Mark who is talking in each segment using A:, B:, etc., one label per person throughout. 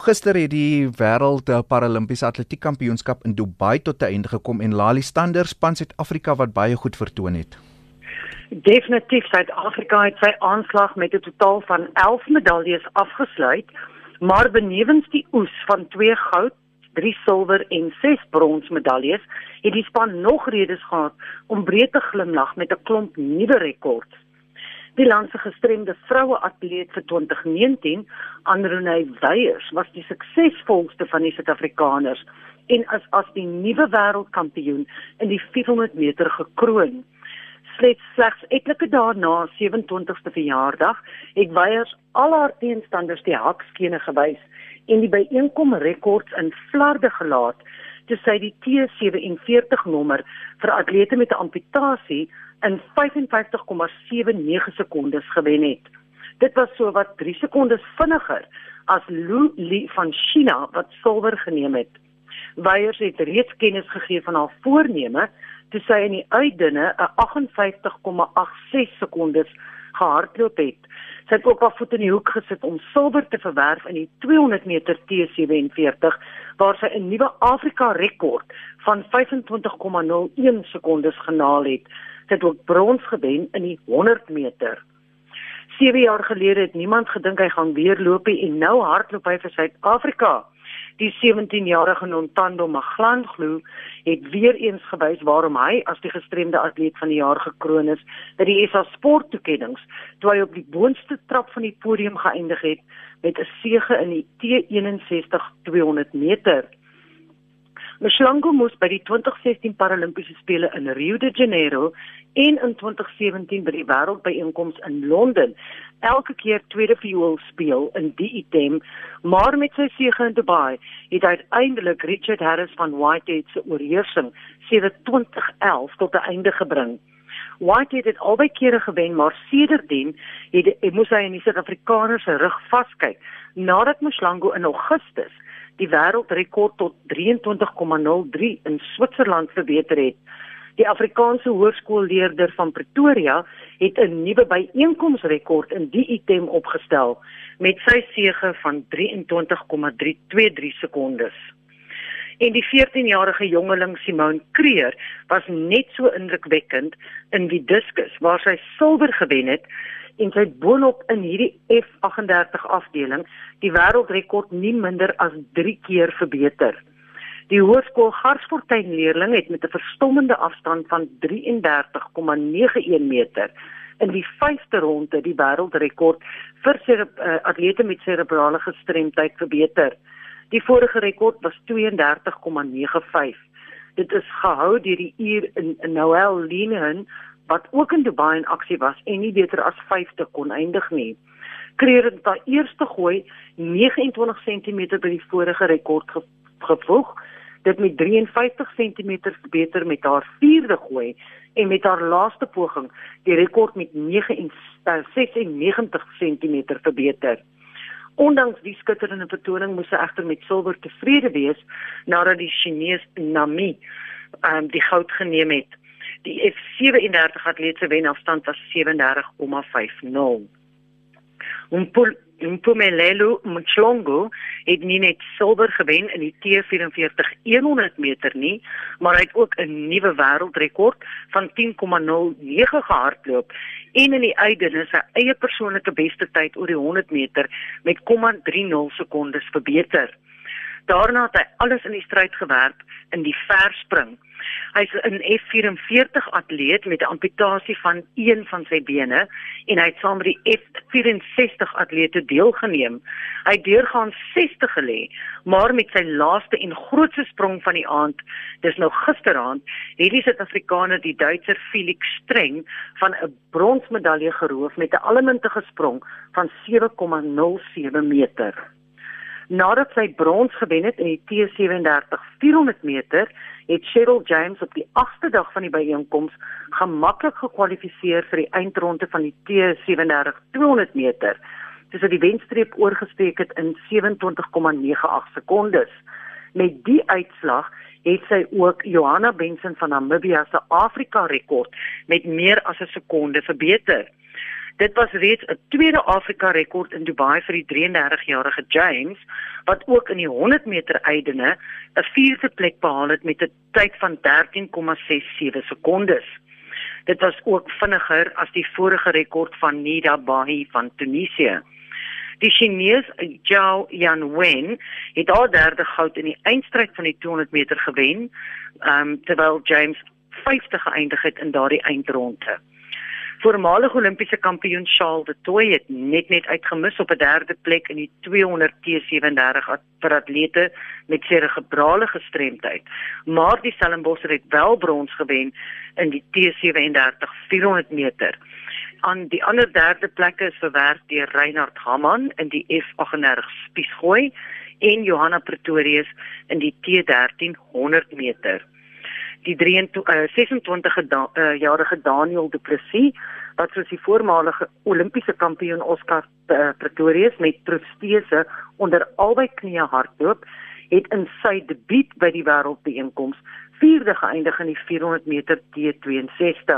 A: Gister het die wêreld paralimpiese atletiek kampioenskap in Dubai tot 'n einde gekom en Lali Stander span Suid-Afrika wat baie goed vertoon het.
B: Definitief Suid-Afrika het sy aanslag met 'n totaal van 11 medaljes afgesluit, maar benewens die oes van 2 goud, 3 silwer en 6 brons medaljes, het die span nog redes gehad om breed te glimlag met 'n klomp nuwe rekords. Die land se gestremde vroue atleet vir 2019, Andronay Weyers, was die suksesvolste van die Suid-Afrikaners en as as die nuwe wêreldkampioen in die 400 meter gekroon. Slegs slegs etlike dae na 27ste verjaardag het Weyers al haar teenstanders die hakskene gewys en die byeenkom rekords in flarde gelaat toe sy die T47 nommer vir atlete met 'n amputasie in 55,79 sekondes gewen het. Dit was so wat 3 sekondes vinniger as Lu Li van China wat silwer geneem het. Weyers het reeds kennis gegee van haar voorneme toe sy in die uitdinne 'n 58,86 sekondes gehardloop het. Sy het ook haar voet in die hoek gesit om silwer te verwerf in die 200 meter T47 waar sy 'n nuwe Afrika rekord van 25,01 sekondes genaal het het ook brons gewen in die 100 meter. 7 jaar gelede het niemand gedink hy gaan weer loop en nou hardloop hy vir Suid-Afrika. Die 17-jarige Nontando Maglandglo het weer eens gewys waarom hy as die gestremde atleet van die jaar gekroon is by die SA Sport toekenninge, toe hy op die boonste trap van die podium geëindig het met 'n sege in die T61 200 meter. Mshlangu moes by die 2016 Paralimpiese spele in Rio de Janeiro en in 2017 by die wêreldbyeenkoms in Londen elke keer tweede viool speel in die item, maar met sy sege in Dubai het uiteindelik Richard Harris van Whitehead se oorheersing sedert 2011 tot 'n einde gebring. Whitehead het albei kere gewen, maar sedertdien het hy moes hy in die Suid-Afrikaners se rug vaskyk nadat Mshlangu in Augustus die wêreldrekord tot 23,03 in Switserland verbeter het. Die Afrikaanse hoërskoolleerder van Pretoria het 'n nuwe byeenkomsrekord in die item opgestel met sy sege van 23,323 sekondes. En die 14-jarige jongeling Simone Kreer was net so indrukwekkend in die diskus waar sy silwer gewen het en sy boonop in hierdie F38 afdeling die wêreldrekord nie minder as 3 keer verbeter. Die hoërskool Garsfontein leerling het met 'n verstommende afstand van 33,91 meter in die 5de ronde die wêreldrekord vir uh, atlete met serebrale gestremdheid verbeter. Die vorige rekord was 32,95. Dit is gehou deur die uur in Noel Linen wat ook in Dubai in aksie was en nie beter as 5de kon eindig nie. Kreer het daai eerste gooi 29 cm by die vorige rekord ge gevoeg. Dit met 53 cm beter met haar vierde gooi en met haar laaste poging die rekord met 96 cm verbeter. Ondanks die skitterende vertoning moes sy egter met silwer tevrede wees nadat die Chinese Nami um, die goud geneem het. Die F37 atleet se wenafstand was 37,50. Mpumelelo Mchongo het nie net silwer gewen in die T44 100 meter nie, maar hy het ook 'n nuwe wêreldrekord van 10,09 gehardloop en in die uitdene sy eie persoonlike beste tyd oor die 100 meter met 0,30 sekondes verbeter. Daarna het hy alles in die stryd gewerp in die verspring. Hy's 'n F44 atleet met 'n amputasie van een van sy bene en hy het saam met die F64 atlete deelgeneem. Hy het deurgaan 60 gelê, maar met sy laaste en grootste sprong van die aand, dis nou gisteraand, het die Suid-Afrikaner die Duitser Felix Streng van 'n bronsmedalje geroof met 'n allemintige sprong van 7,07 meter. Nadat sy brons gewen het in die T37 400 meter, het Cheryl James op die 8de dag van die byeenkoms gemaklik gekwalifiseer vir die eindronde van die T37 200 meter. Dis het die wenstreep oorgesteek het in 27,98 sekondes. Met die uitslag het sy ook Johanna Benson van Namibia se Afrika rekord met meer as 'n sekonde verbeter. Dit was reeds 'n tweede Afrika rekord in Dubai vir die 33-jarige James wat ook in die 100 meter eidene 'n vierde plek behaal het met 'n tyd van 13,67 sekondes. Dit was ook vinniger as die vorige rekord van Nida Bahi van Tunesië. Die Chinese Zhao Yanwen het haar derde goud in die eindstryd van die 200 meter gewen, um, terwyl James 50 geëindig het in daardie eindronde. Voormalige Olimpiese kampioen Charles de Toey het net net uitgemis op 'n derde plek in die 200 T37 vir atlete met serebrale gestremdheid. Maar die Stellenbosch het wel brons gewen in die T37 400 meter. Aan die ander derde plekke is verwerf deur Reinhard Hamman in die F38 spiesgooi en Johanna Pretorius in die T13 100 meter die 26-jarige uh, Daniel Du Plessis wat soos die voormalige Olimpiese kampioen Oscar uh, Pretorius met protese onder albei knieë hardloop, het in sy debuut by die wêreldbeeenkoms vierde geëindig in die 400 meter T62.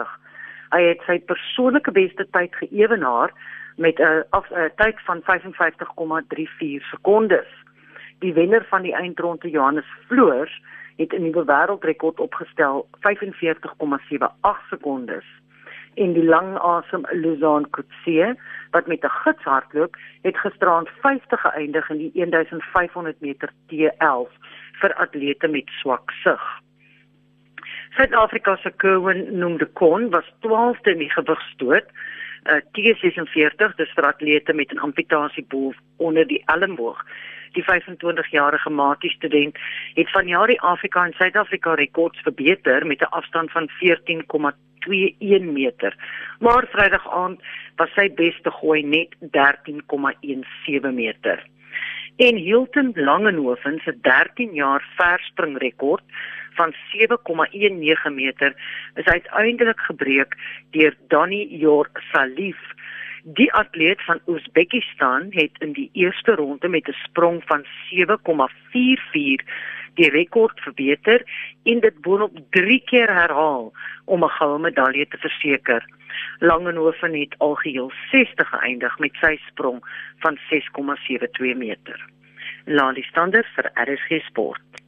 B: Hy het sy persoonlike beste tyd geëwenaar met 'n uh, uh, tyd van 55,34 sekondes. Die wenner van die eindronde Johannes Floors het 'n nuwe wêreldrekord opgestel, 45,78 sekondes. En die lang asem Luzan Kutse wat met 'n gids hardloop, het gisterand 50 geëindig in die 1500 meter T11 vir atlete met swak sig. Suid-Afrika se Kerwin Nomdekon was 12de in die gewigstoot. Uh, T46 dis vir atlete met 'n amputasie bo onder die elmboog die 25-jarige Mati student het vanjaar die Afrika en Suid-Afrika rekords verbeter met 'n afstand van 14,21 meter. Maar Vrydag aand was sy beste gooi net 13,17 meter. En Hilton Langenhoven se 13 jaar verspringrekord van 7,19 meter is uiteindelik gebreek deur Donnie Yor Salif Die atleet van Oezbekistan het in die eerste ronde met 'n sprong van 7,44 die rekord verbeter en dit boonop 3 keer herhaal om 'n goue medalje te verseker. Langenhoven het algeheel 60 geëindig met sy sprong van 6,72 meter. Lali Stander vir RSG Sport.